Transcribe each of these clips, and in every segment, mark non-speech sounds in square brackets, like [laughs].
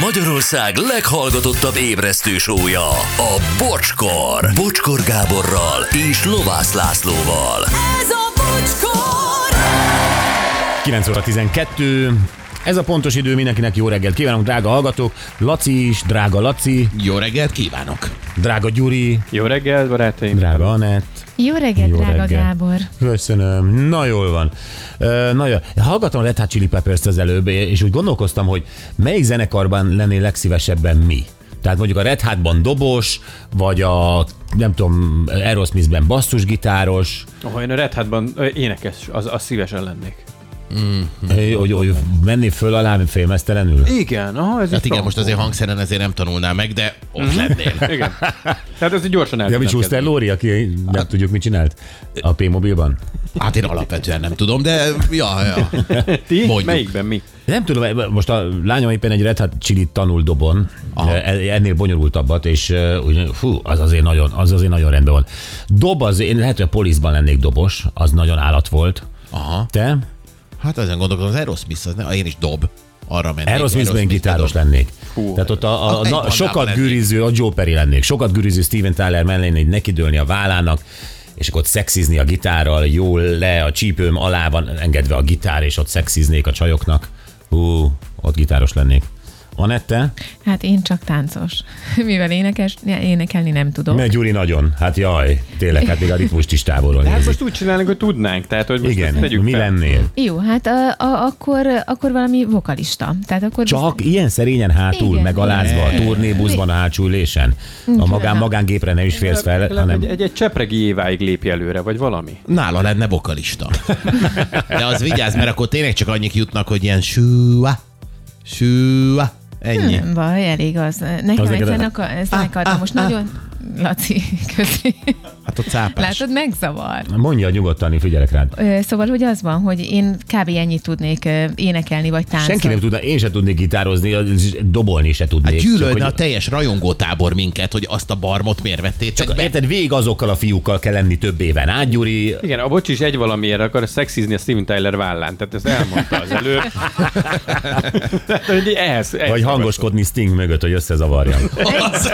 Magyarország leghallgatottabb ébresztő sója, a Bocskor. Bocskor Gáborral és Lovász Lászlóval. Ez a bocskor! 9 óra 12. Ez a pontos idő, mindenkinek jó reggelt kívánunk, drága hallgatók. Laci is, drága Laci, Jó reggelt kívánok! Drága Gyuri, Jó reggel, barátaim! drága Anett. Jó reggelt, Jó drága reggel. Gábor. Köszönöm. Na jól van. Ö, Na jó. Hallgatom a Red Hot Chili Peppers az előbb, és úgy gondolkoztam, hogy melyik zenekarban lennél legszívesebben mi? Tehát mondjuk a Red Hotban dobos, vagy a, nem tudom, Aerosmithben basszusgitáros, Ha én a Red Hatban énekes, az, az szívesen lennék. Hogy, hogy, hogy menni föl alá félmeztelenül. Igen, aha, ez Hát igen, most azért hangszeren ezért nem tanulnál meg, de ott lennél. [laughs] Igen. Tehát ez egy gyorsan el Ja, mi Schuster. Lóri, aki nem tudjuk, mit csinált a P-mobilban? Hát én alapvetően nem tudom, de ja, ja. [laughs] Ti? Mondjuk. Melyikben mi? Nem tudom, most a lányom éppen egy Red Hot chili tanul dobon, Aha. e- ennél bonyolultabbat, és úgy, fú, az azért nagyon, az azért nagyon rendben van. Dob az, én lehet, hogy a poliszban lennék dobos, az nagyon állat volt. Aha. Te? Hát ezen gondolkodom, az Aerosmith, az ne, én is dob. Arra mennék. Aerosmithben Aerosmith gitáros lennék. Hú, Tehát ott a, a, a a, na, sokat lennék. güriző, a Joe Perry lennék, sokat güriző Steven Tyler mellé lennék, nekidőlni a vállának, és akkor ott szexizni a gitárral, jól le, a csípőm alá van engedve a gitár, és ott szexiznék a csajoknak. Hú, ott gitáros lennék. Anette? Hát én csak táncos. [laughs] Mivel énekes, énekelni nem tudom. Mert Gyuri nagyon. Hát jaj, tényleg, hát még a ritmust is távolról Hát most úgy csinálunk, hogy tudnánk. Tehát, hogy most Igen, tegyük mi fel. lennél? Jó, hát a, a, akkor, akkor valami vokalista. Tehát akkor Csak ilyen szerényen hátul, Igen. megalázva, a turnébuszban, a hátsó ülésen. A magán, magángépre nem is férsz fel, Legalább hanem... egy, egy, csepregi éváig lépj előre, vagy valami. Nála lenne vokalista. [laughs] De az vigyázz, mert akkor tényleg csak annyik jutnak, hogy ilyen sűvá, sűvá, ennyi. nem baj, elég az. Nekem Az egy neked- zenekar, zenekar most nagyon... Laci, köszi. Hát ott cápás. Látod, megzavar. Mondja nyugodtan, én figyelek rád. Ö, Szóval, hogy az van, hogy én kb. ennyit tudnék énekelni, vagy táncolni. Senki nem tudna, én se tudnék gitározni, dobolni se tudnék. Hát Csak gyűlölne a hogy- teljes rajongótábor minket, hogy azt a barmot miért vettétek Csak be. érted, végig azokkal a fiúkkal kell lenni több éven át, Gyuri. Igen, a bocs is egy valamiért akar szexizni a Steven Tyler vállán. Tehát ezt elmondta az előbb. [laughs] Tehát, hogy ehhez, ehhez Vagy hangoskodni Sting mögött, hogy összezavarjam.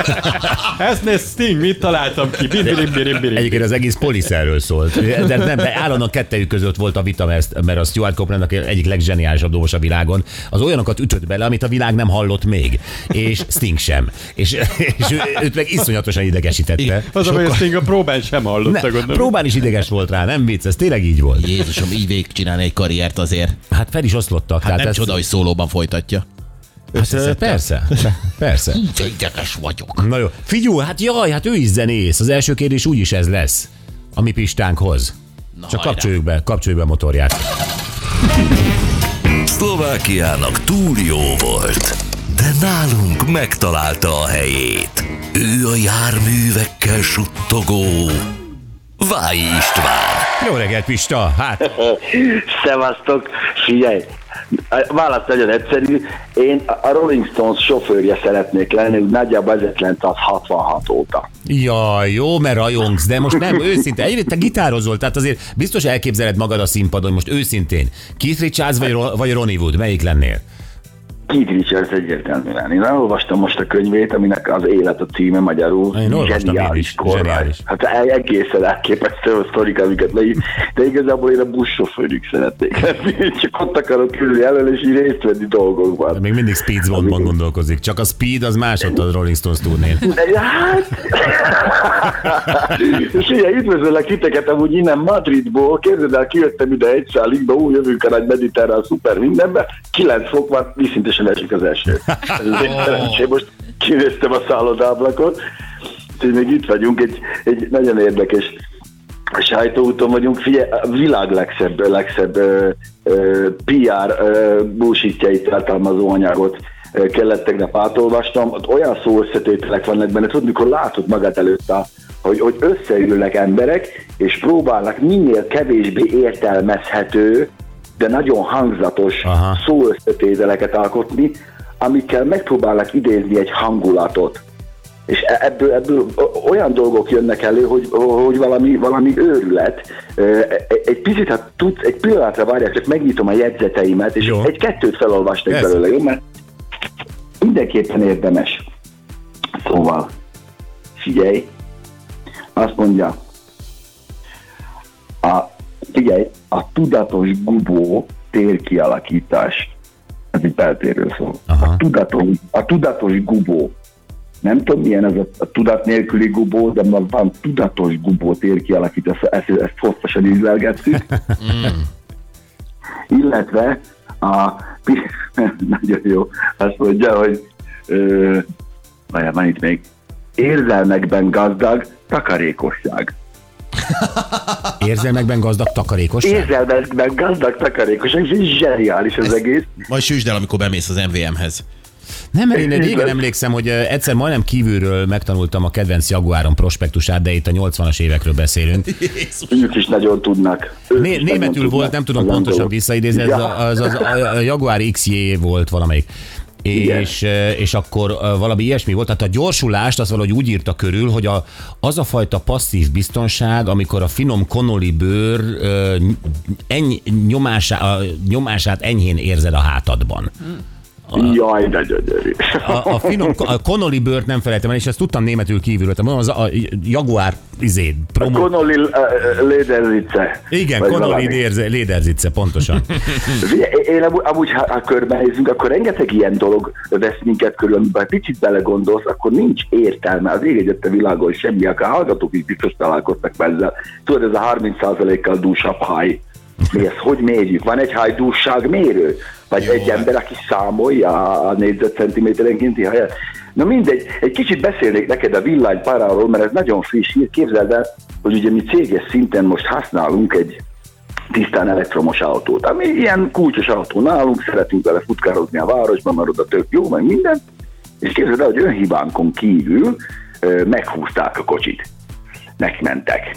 [laughs] Ez ne Sting, mit találtam ki? Birim, birim, birim. Egyébként az egész polisz erről szólt. De nem, de állandóan kettejük között volt a vita, mert, mert a Stuart Copeland, aki egyik legzseniálisabb dobos a világon, az olyanokat ütött bele, amit a világ nem hallott még. És Sting sem. És, és ő, őt meg iszonyatosan idegesítette. Az a baj, hogy Sting a próbán sem hallotta, Ne, gondolom. próbán is ideges volt rá, nem vicc, ez tényleg így volt. Jézusom, így végig csinálni egy karriert azért. Hát fel is oszlottak. Hát nem ez- csoda, hogy szólóban folytatja. Hát, ö, persze, persze. Ideges vagyok. Na jó. Figyú, hát jaj, hát ő is zenész. Az első kérdés úgyis ez lesz. A mi pistánkhoz. Na, Csak hajrá. kapcsoljuk be, kapcsoljuk be a motorját. Szlovákiának túl jó volt, de nálunk megtalálta a helyét. Ő a járművekkel suttogó Váj István. Jó reggelt, Pista! Hát, [laughs] Szevasztok, figyelj! A válasz nagyon egyszerű. Én a Rolling Stones sofőrje szeretnék lenni, úgy nagyjából 1966 óta. jaj, jó, mert rajongsz, de most nem, [laughs] őszinte. Egyrészt te gitározol, tehát azért biztos elképzeled magad a színpadon, most őszintén. Keith Richards vagy, Ro- vagy Ronnie Wood, melyik lennél? Keith Richards egyértelműen. Én elolvastam most a könyvét, aminek az élet a címe magyarul. Én olvastam én is, kormány. zseniális. Hát egészen elképesztő a sztorik, amiket leír. De igazából én a buszsofőrük szeretnék lenni. [laughs] Csak ott akarok ülni elől, és így részt venni dolgokban. Még mindig Speed gondolkozik. Csak a Speed az más ott a Rolling Stones turnén. De hát... [laughs] És ugye üdvözöllek titeket amúgy innen Madridból, képzeld el, kijöttem ide egy szállikba, úgy jövünk a nagy mediterrán szuper mindenbe, 9 fok van, viszintesen esik az eső. Ez az én most kinéztem a szállodáblakot, úgyhogy még itt vagyunk, egy, egy nagyon érdekes sajtóúton vagyunk, figyelj, a világ legszebb, legszebb ö, ö, PR ö, bullshitjait tartalmazó anyagot. Kellett tegnap átolvastam, ott olyan szó összetételek vannak benne, tudod, mikor látod magad előtt a hogy, hogy összeülnek emberek, és próbálnak minél kevésbé értelmezhető, de nagyon hangzatos Aha. szóösszetételeket alkotni, amikkel megpróbálnak idézni egy hangulatot. És e- ebből, ebből olyan dolgok jönnek elő, hogy, hogy valami, valami őrület. E- Egy picit, ha tudsz, egy pillanatra várják, csak megnyitom a jegyzeteimet, és Jó. egy-kettőt felolvasnék Persze. belőle, jó? Mert mindenképpen érdemes. Szóval, figyelj, azt mondja, a, figyelj, a tudatos gubó térkialakítás, ez egy beltérről szól. Aha. A tudatos, a tudatos gubó. Nem tudom, milyen ez a, a tudat nélküli gubó, de ma van tudatos gubó térkialakítás, ezt, ezt hosszasan ízlelgettük. [laughs] Illetve a, [laughs] nagyon jó, azt mondja, hogy ö, várjál, van itt még, érzelmekben gazdag takarékosság. [laughs] Érzelmekben gazdag takarékosság? Érzelmekben gazdag takarékosság, és ez zseniális az egész. Majd süsd el, amikor bemész az MVM-hez. Nem, mert én régen Igen. emlékszem, hogy egyszer majdnem kívülről megtanultam a kedvenc Jaguáron prospektusát, de itt a 80-as évekről beszélünk. Ők is nagyon tudnak. Ők Né- is nagyon németül tudnak volt, nem tudom az pontosan visszaidézni, ez Ja. a- az, az, a, a Jaguar XJ volt valamelyik. Igen. És, és akkor valami ilyesmi volt. Tehát a gyorsulást az valahogy úgy írta körül, hogy a, az a fajta passzív biztonság, amikor a finom konoli bőr eny, nyomásá, a nyomását enyhén érzed a hátadban. Jaj, de gyönyörű. A, a finom, a Connolly bőrt nem felejtem el, és ezt tudtam németül kívülről. Tehát mondom, az a, a Jaguar izé, promo. Connolly uh, Lederzice. Igen, Vagy Connolly valami. Lederzice, Lederzice, pontosan. [laughs] Én amúgy, amúgy ha, ha körbenézünk, akkor rengeteg ilyen dolog vesz minket körül, amiben picit belegondolsz, akkor nincs értelme. Az ég egyet a világon semmi, akár hallgatók is biztos találkoztak ezzel. Tudod, ez a 30%-kal dúsabb haj. Mi ezt hogy mérjük? Van egy hajdúság mérő? Vagy Jó, egy hát. ember, aki számolja a négyzetcentiméterenkénti hajat? Na mindegy, egy kicsit beszélnék neked a villanypáráról, mert ez nagyon friss hír. Képzeld el, hogy ugye mi céges szinten most használunk egy tisztán elektromos autót, ami ilyen kulcsos autó nálunk, szeretünk vele futkározni a városban, mert oda tök jó, meg minden, és képzeld el, hogy önhibánkon kívül meghúzták a kocsit. Megmentek.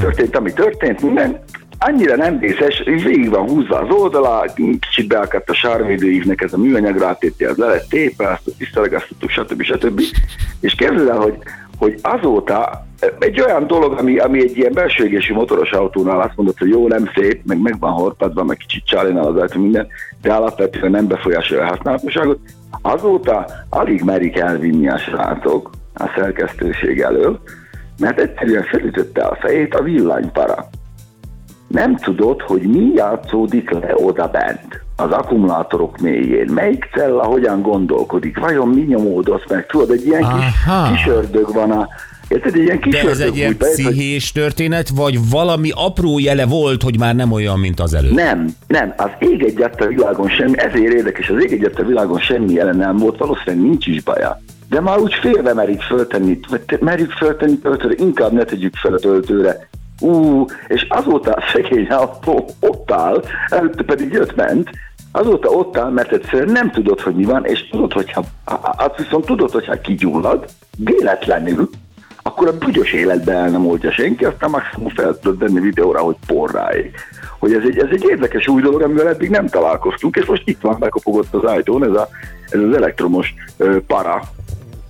Történt, ami történt, minden, annyira nem vészes, végig van húzva az oldala, kicsit beakadt a sárvédőívnek ez a műanyag rátéti, az le lett tépe, azt visszaregasztottuk, stb. stb. És képzeld el, hogy, hogy azóta egy olyan dolog, ami, ami egy ilyen belső motoros autónál azt mondod, hogy jó, nem szép, meg meg van horpadva, meg kicsit csálinál az autó minden, de alapvetően nem befolyásolja a használhatóságot. Azóta alig merik elvinni a srácok a szerkesztőség elől, mert egyszerűen felütötte a fejét a villanypara. Nem tudod, hogy mi játszódik le oda bent, az akkumulátorok mélyén. Melyik cella hogyan gondolkodik, vajon mi nyomódott meg. Tudod, egy ilyen kis, Aha. kis ördög van a... Érted, egy ilyen kis De ez egy ilyen bejött, hogy- pszichés történet, vagy valami apró jele volt, hogy már nem olyan, mint az előtt? Nem, nem, az ég egyet a világon semmi, ezért érdekes, az ég egyet a világon semmi jelen nem volt, valószínűleg nincs is baja. De már úgy félve merik föltenni, vagy merjük föltenni töltőre, inkább ne tegyük fel a töltőre. Ú, és azóta a szegény autó ott áll, előtte pedig jött ment, azóta ott áll, mert egyszerűen nem tudod, hogy mi van, és tudod, hogyha, azt viszont tudod, hogyha kigyullad, véletlenül, akkor a büdös életbe el nem oldja senki, aztán maximum fel tudod venni videóra, hogy porráig. Hogy ez egy, ez egy érdekes új dolog, amivel eddig nem találkoztunk, és most itt van, bekopogott az ajtón ez, a, ez az elektromos ö, para,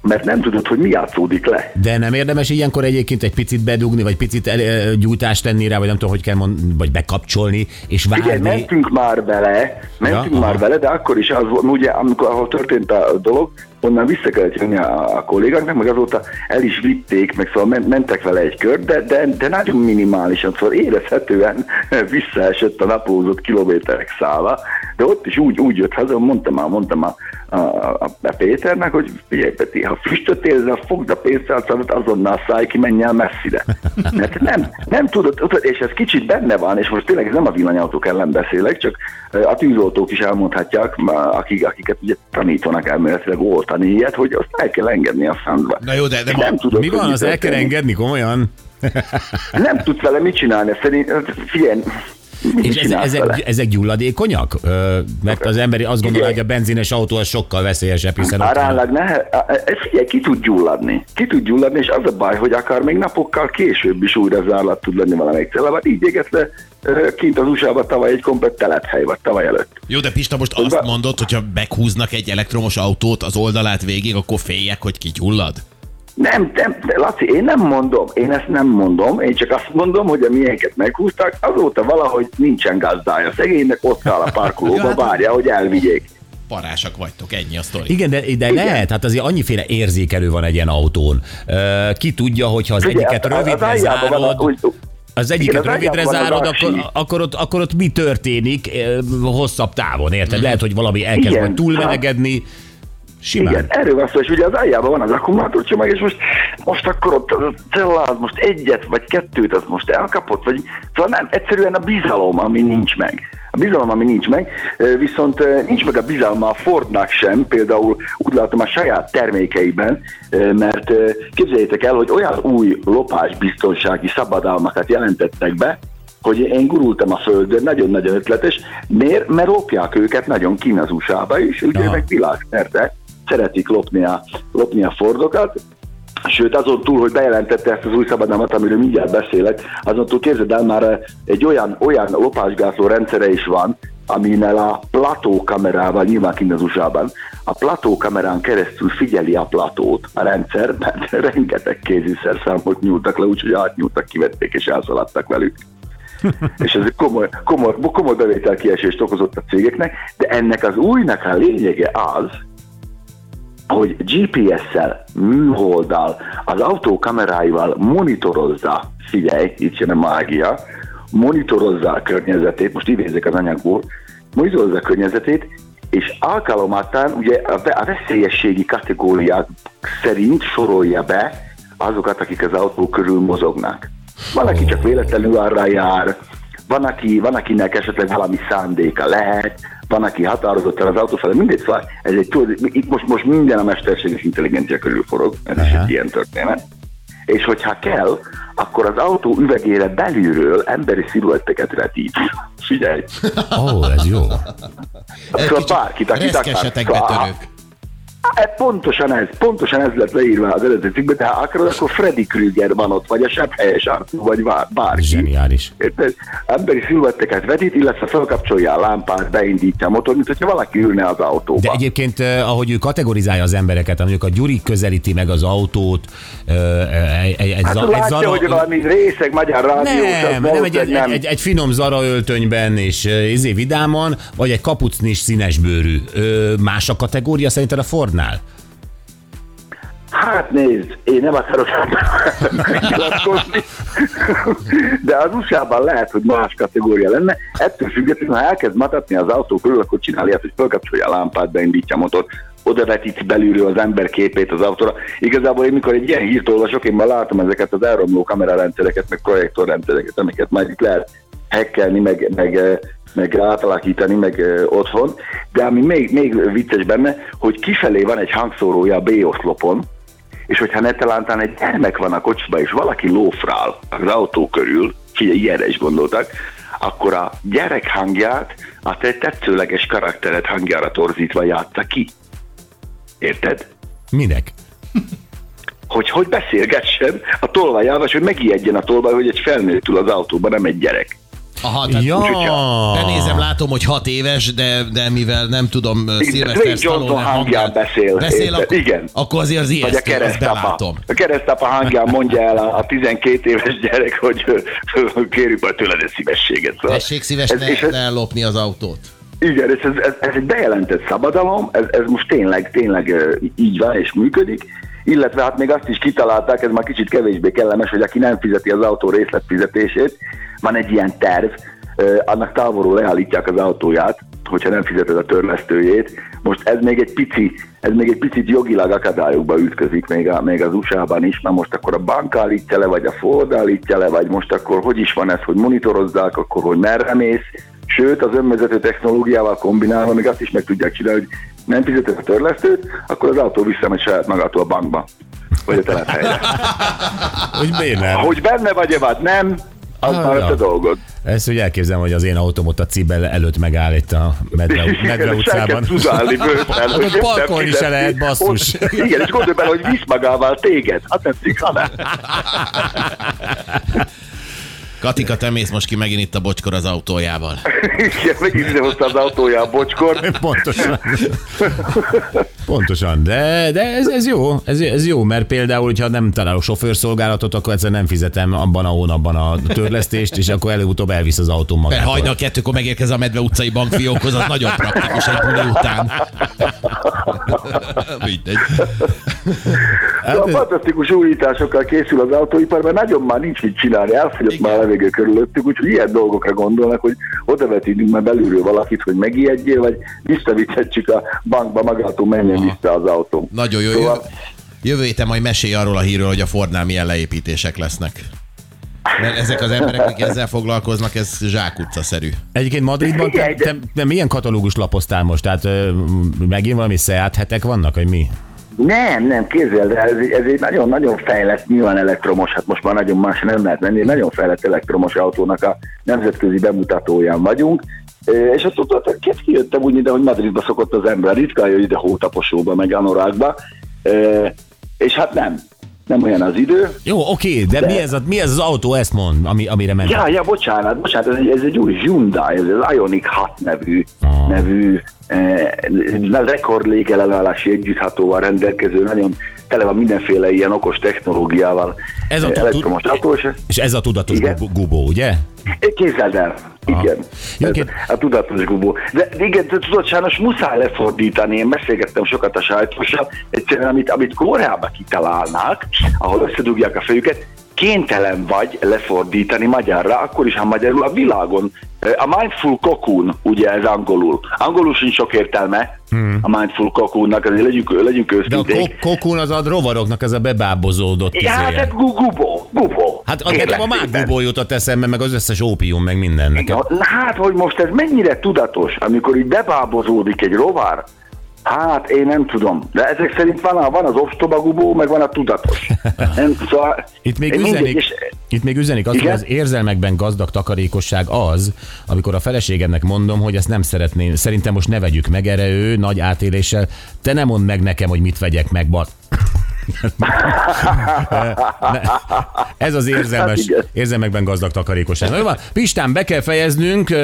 mert nem tudod, hogy mi játszódik le. De nem érdemes ilyenkor egyébként egy picit bedugni, vagy picit el, gyújtást tenni rá, vagy nem tudom, hogy kell mond, vagy bekapcsolni, és Igen, várni. mentünk már vele, mentünk Ja, már aha. vele, de akkor is az ugye, amikor ahol történt a dolog, onnan vissza kellett jönni a, a kollégáknak, meg azóta el is vitték, meg szóval men- mentek vele egy kör, de, de, de nagyon minimálisan, szóval érezhetően [laughs] visszaesett a naplózott kilométerek szála, de ott is úgy, úgy jött haza, mondtam már, mondtam már a, a, a Péternek, hogy figyelj Peti, ha füstöt érzel, fogd a pénztárcámat, azonnal szállj ki, menj el messzire. [laughs] Mert nem, nem tudod, és ez kicsit benne van, és most tényleg nem a villanyautók ellen beszélek, csak a tűzoltók is elmondhatják, akik, akiket ugye tanítanak elméletileg oltani ilyet, hogy azt el kell engedni a francba. Na jó, de- de ma- nem tudod, Mi van, az el kell engedni komolyan? [laughs] Nem tudsz vele mit csinálni, szerint, figyelj, mit És ez, ezek, vele? ezek gyulladékonyak? Ö, mert az ember azt gondolja, hogy a benzines autó az sokkal veszélyesebb, hiszen. Aránylag ne, figyelj, ki tud gyulladni. Ki tud gyulladni, és az a baj, hogy akár még napokkal később is újra zárlat tud lenni valamelyik cellában. Így ö, kint az USA-ban tavaly egy komplet telephely, vagy tavaly előtt. Jó, de Pista, most azt mondod, hogyha meghúznak egy elektromos autót az oldalát végig, akkor féljek, hogy kigyullad? Nem, nem, Laci, én nem mondom, én ezt nem mondom, én csak azt mondom, hogy a miénket meghúzták, azóta valahogy nincsen gazdája. Szegénynek ott áll a parkolóba, [laughs] hát- várja, hogy elvigyék. parásak vagytok, ennyi a sztori. Igen, de, de lehet, hát azért annyiféle érzékelő van egy ilyen autón. Ki tudja, hogyha az Figyelj, egyiket az- az rövidre aljában van a- zárod, úgy- az egyiket Igen, rövidre zárod, akkor, akkor, ott, akkor ott mi történik ö, hosszabb távon, érted? Lehet, hogy valami elkezd Igen, majd túlmelegedni. Simán. Igen, erről van szó, és ugye az aljában van az akkumulátorcsomag, és most, most akkor ott a celláz most egyet vagy kettőt, az most elkapott, vagy szóval nem, egyszerűen a bizalom, ami nincs meg. A bizalom, ami nincs meg, viszont nincs meg a bizalma a Fordnak sem, például úgy látom a saját termékeiben, mert képzeljétek el, hogy olyan új lopásbiztonsági szabadalmakat jelentettek be, hogy én gurultam a földön, nagyon-nagyon ötletes. Miért? Mert lopják őket nagyon kín az USA-ba is, ugye meg világszerte szeretik lopni a, lopni a Fordokat, Sőt, azon túl, hogy bejelentette ezt az új szabadalmat, amiről mindjárt beszélek, azon túl képzeld el, már egy olyan, olyan lopásgátló rendszere is van, aminél a plató kamerával, nyilván kint az USA-ban, a plató kamerán keresztül figyeli a platót a rendszer, mert [laughs] rengeteg kéziszerszámot nyúltak le, úgyhogy átnyúltak, kivették és elszaladtak velük. [laughs] És ez komoly, komoly, komoly bevételkiesést okozott a cégeknek, de ennek az újnak a lényege az, hogy GPS-szel, műholddal, az autó kameráival monitorozza, figyelj, itt jön a mágia, monitorozza a környezetét, most idézek az anyagból, monitorozza a környezetét, és alkalomattán ugye a ve- a veszélyességi kategóriák szerint sorolja be azokat, akik az autó körül mozognak. Van, aki csak véletlenül arra jár, van, aki, van, akinek esetleg valami szándéka lehet, van, aki határozottan az autó felé, mindegy, szóval ez egy, tudod, itt most, most minden a mesterséges intelligencia körül forog, ez is Aha. egy ilyen történet. És hogyha kell, akkor az autó üvegére belülről emberi sziluetteket vetít. Figyelj! Ó, oh, ez jó. Szóval bárkit, akit akar. Reszkesetek Szóval. Hát pontosan ez, pontosan ez lett leírva az eredeti cikkben, de ha akarod, akkor Freddy Krüger van ott, vagy a sebb helyes Arthur, vagy bárki. Zseniális. Érted? Emberi sziluetteket vetít, illetve felkapcsolja a lámpát, beindítja a motor, mint hogyha valaki ülne az autóba. De egyébként, eh, ahogy ő kategorizálja az embereket, mondjuk a Gyuri közelíti meg az autót, eh, egy, egy, egy, hát za- egy zara... hogy valami részeg magyar rádiós, az Nem, nem egy, egy, valószínűleg egy, egy, finom zara öltönyben és izé vidáman, vagy egy kapucnis színes bőrű. Más a kategória szerinted a Fordnál? Hát nézd, én nem akarok nyilatkozni, de az USA-ban lehet, hogy más kategória lenne. Ettől függetlenül, ha elkezd matatni az autó körül, akkor csinál ilyet, hogy felkapcsolja a lámpát, beindítja a motort, oda vetíti belülről az ember képét az autóra. Igazából én mikor egy ilyen hírt olvasok, én már látom ezeket az elromló kamerarendszereket, meg projektorrendszereket, amiket már itt lehet hackelni, meg, meg, eh, meg átalakítani, meg eh, otthon. De ami még, még vicces benne, hogy kifelé van egy hangszórója a B-oszlopon, és hogyha netalántán egy gyermek van a kocsiba, és valaki lófrál az autó körül, figyelj, ilyenre is gondoltak, akkor a gyerek hangját a te tetszőleges karakteret hangjára torzítva játsza ki. Érted? Minek? Hogy hogy beszélgessen a tolvajával, és hogy megijedjen a tolvaj, hogy egy felnőtt ül az autóban, nem egy gyerek. Aha, tehát Ja, benézem, látom, hogy hat éves, de, de mivel nem tudom, Sylvester Stallone hangján beszél, beszél akkor, Igen. akkor azért az Vagy a ijesztő, keresztapa. A keresztapa hangján mondja el a, a 12 éves gyerek, hogy kérjük majd tőled egy szívességet. Szóval Tessék szíves ez- és ez- ne, ne lopni az autót. Igen, és ez, ez, ez egy bejelentett szabadalom, ez, ez most tényleg, tényleg így van és működik, illetve hát még azt is kitalálták, ez már kicsit kevésbé kellemes, hogy aki nem fizeti az autó részletfizetését, van egy ilyen terv, annak távolról leállítják az autóját, hogyha nem fizeted a törlesztőjét. Most ez még egy pici, ez még egy picit jogilag akadályokba ütközik még, a, még az USA-ban is, na most akkor a bank állítja le, vagy a Ford állítja le, vagy most akkor hogy is van ez, hogy monitorozzák, akkor hogy merre mész, Sőt, az önvezető technológiával kombinálva még azt is meg tudják csinálni, hogy nem fizeted a törlesztőt, akkor az autó visszamegy saját magától a bankba, vagy a telephelyre. Hogy miért nem? Hogy benne vagy-e vagy nem, az Ah, már a te dolgod. Ezt úgy elképzelem, hogy az én autóm ott a Cibel előtt megáll itt a Medve, Medve utcában. tudálni bőten, [laughs] hogy parkolni se lehet, basszus. Ott- Igen, és gondolj bele, hogy visz magával téged. Hát nem. Katika, te mész most ki megint itt a bocskor az autójával. Igen, megint ide az autója a bocskor. Pontosan. Pontosan, de, de ez, ez jó, ez, ez jó, mert például, hogyha nem találok sofőrszolgálatot, akkor egyszer nem fizetem abban a hónapban a törlesztést, és akkor előbb-utóbb elvisz az autóm Mert magától. hajnal kettőkor megérkez a Medve utcai bankfiókhoz, az nagyon praktikus egy buli után. [laughs] Mindegy. De a fantasztikus újításokkal készül az autóipar, mert nagyon már nincs mit csinálni, elfogyott Igen. már a levegő körülöttük, úgyhogy ilyen dolgokra gondolnak, hogy oda vetítünk már belülről valakit, hogy megijedjél, vagy visszavithetjük a bankba magától menjen vissza az autó. Nagyon jó. Szóval- Jövő, héten majd mesélj arról a hírről, hogy a Fordnál milyen leépítések lesznek. Mert ezek az emberek, akik ezzel foglalkoznak, ez zsákutca-szerű. Egyébként Madridban te, te, te milyen katalógus lapoztál most? Tehát megint valami Seat hetek vannak, vagy mi? Nem, nem, képzeld el, ez, egy- ez egy nagyon-nagyon fejlett, nyilván elektromos, hát most már nagyon más nem lehet menni, nagyon fejlett elektromos autónak a nemzetközi bemutatóján vagyunk, és azt tudod, két kijöttem úgy ide, hogy Madridba szokott az ember, ritkán jön ide hótaposóba, meg anorákba, és hát nem, nem olyan az idő. Jó, oké, de, De- mi, ez a, mi ez az autó, ezt mond, ami, amire ment? Ja, ja, bocsánat, bocsánat, ez egy, ez egy új Hyundai, ez az Ioniq 6 nevű, Ah. nevű eh, rekord légellenállási együtthatóval rendelkező, nagyon tele van mindenféle ilyen okos technológiával Ez a eh, elektromos autó, és ez a tudatos gubó, ugye? Képzeld el, igen. Jó, Ez A tudatos gubó. De de igen, de tudod, sajnos muszáj lefordítani. Én beszélgettem sokat a sajtóssal, egyszerűen amit, amit Koreába kitalálnák, ahol összedugják a fejüket, kénytelen vagy lefordítani magyarra, akkor is, ha magyarul a világon. A mindful cocoon, ugye ez angolul. Angolul sincs sok értelme a mindful cocoonnak, azért legyünk, legyünk De a őszinték. kokun az a rovaroknak ez a bebábozódott Ja, hát ez gu- gubó, gubó. Hát az nekem a mágubó jutott eszembe, meg az összes ópium, meg minden nekem. Hát, hogy most ez mennyire tudatos, amikor így bebábozódik egy rovar, hát én nem tudom. De ezek szerint van, van az ostobagubó, meg van a tudatos. Nem, szóval, Itt még mindegy, üzenik, és- itt még üzenik azt, hogy az érzelmekben gazdag takarékosság az, amikor a feleségednek mondom, hogy ezt nem szeretném, szerintem most ne vegyük meg erre ő nagy átéléssel, te nem mondd meg nekem, hogy mit vegyek meg, bar. Ez az érzelmes, Hát érzelmekben gazdag takarékosság. Na, jó van, Pistán, be kell fejeznünk, jó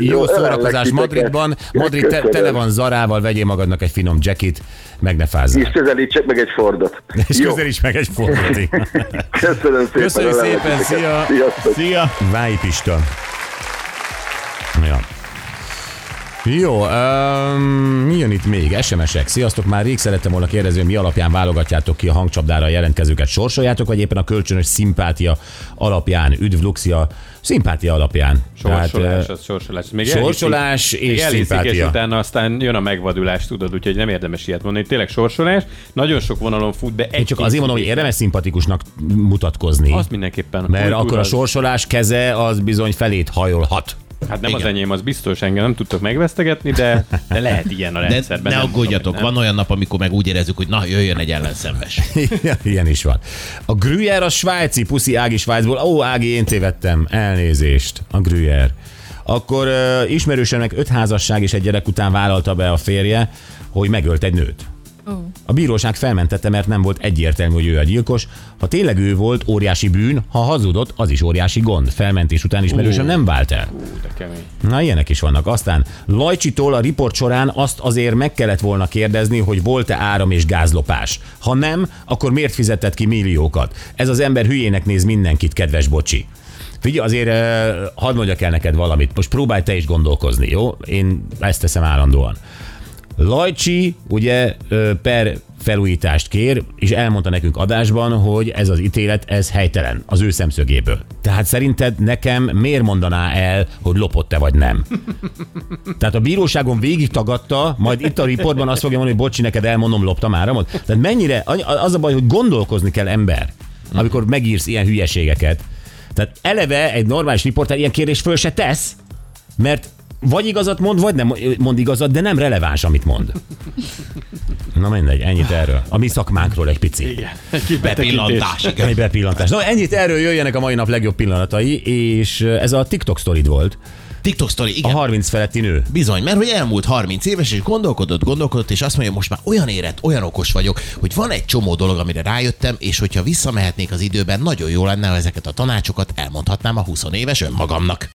Jó, szórakozás. Madridban. Madrid te, tele van zarával, vegyél magadnak egy finom jackit, meg ne fázzál. És közelítsek meg egy Fordot. És Jó. közelíts meg egy fordulati. [laughs] Köszönöm szépen. Köszönjük szépen, szia! Szia! Váj Pista. Ja. Jó, um, mi jön itt még? SMS-ek. Sziasztok, már rég szerettem volna kérdezni, hogy mi alapján válogatjátok ki a hangcsapdára a jelentkezőket. Sorsoljátok, vagy éppen a kölcsönös szimpátia alapján? Üdv Luxia, szimpátia alapján. Sorsolás, ö, az sorsolás. Még sorsolás elhiszik- és elhiszik, szimpátia. És utána aztán jön a megvadulás, tudod, úgyhogy nem érdemes ilyet mondani. Tényleg sorsolás, nagyon sok vonalon fut, de egy Én csak azért mondom, hogy érdemes szimpatikusnak mutatkozni. Azt mindenképpen. mert akkor a az- sorsolás keze az bizony felét hajolhat. Hát nem Igen. az enyém, az biztos, engem nem tudtok megvesztegetni, de, de lehet ilyen a De rendszerben. ne nem aggódjatok, tudom, van olyan nap, amikor meg úgy érezzük, hogy na, jöjjön egy ellenszenves. [laughs] Ilyen is van. A Gruyère a svájci, puszi Ági Svájcból. Ó, Ági, én tévedtem. Elnézést. A Gruyère. Akkor uh, ismerősömnek öt házasság és egy gyerek után vállalta be a férje, hogy megölt egy nőt. A bíróság felmentette, mert nem volt egyértelmű, hogy ő a gyilkos. Ha tényleg ő volt, óriási bűn, ha hazudott, az is óriási gond. Felmentés után ismerősöm nem vált el. Na, ilyenek is vannak. Aztán Lajcsitól a riport során azt azért meg kellett volna kérdezni, hogy volt-e áram és gázlopás. Ha nem, akkor miért fizetett ki milliókat? Ez az ember hülyének néz mindenkit, kedves bocsi. Figyelj, azért eh, hadd mondjak el neked valamit. Most próbálj te is gondolkozni, jó? Én ezt teszem állandóan. Lajcsi ugye per felújítást kér, és elmondta nekünk adásban, hogy ez az ítélet, ez helytelen az ő szemszögéből. Tehát szerinted nekem miért mondaná el, hogy lopott-e vagy nem? [laughs] Tehát a bíróságon végig tagadta, majd itt a riportban azt fogja mondani, hogy bocsi, neked elmondom, loptam áramot. Tehát mennyire, az a baj, hogy gondolkozni kell ember, amikor megírsz ilyen hülyeségeket. Tehát eleve egy normális riporter ilyen kérdést föl se tesz, mert vagy igazat mond, vagy nem mond igazat, de nem releváns, amit mond. Na mindegy, ennyit erről. A mi szakmánkról egy pici. Igen. Egy. Bepillantás. igen. Egy bepillantás. Na ennyit erről jöjjenek a mai nap legjobb pillanatai, és ez a TikTok sztorid volt. TikTok sztori, A igen. 30 feletti nő. Bizony, mert hogy elmúlt 30 éves, és gondolkodott, gondolkodott, és azt mondja, most már olyan érett, olyan okos vagyok, hogy van egy csomó dolog, amire rájöttem, és hogyha visszamehetnék az időben, nagyon jó lenne, ha ezeket a tanácsokat elmondhatnám a 20 éves önmagamnak.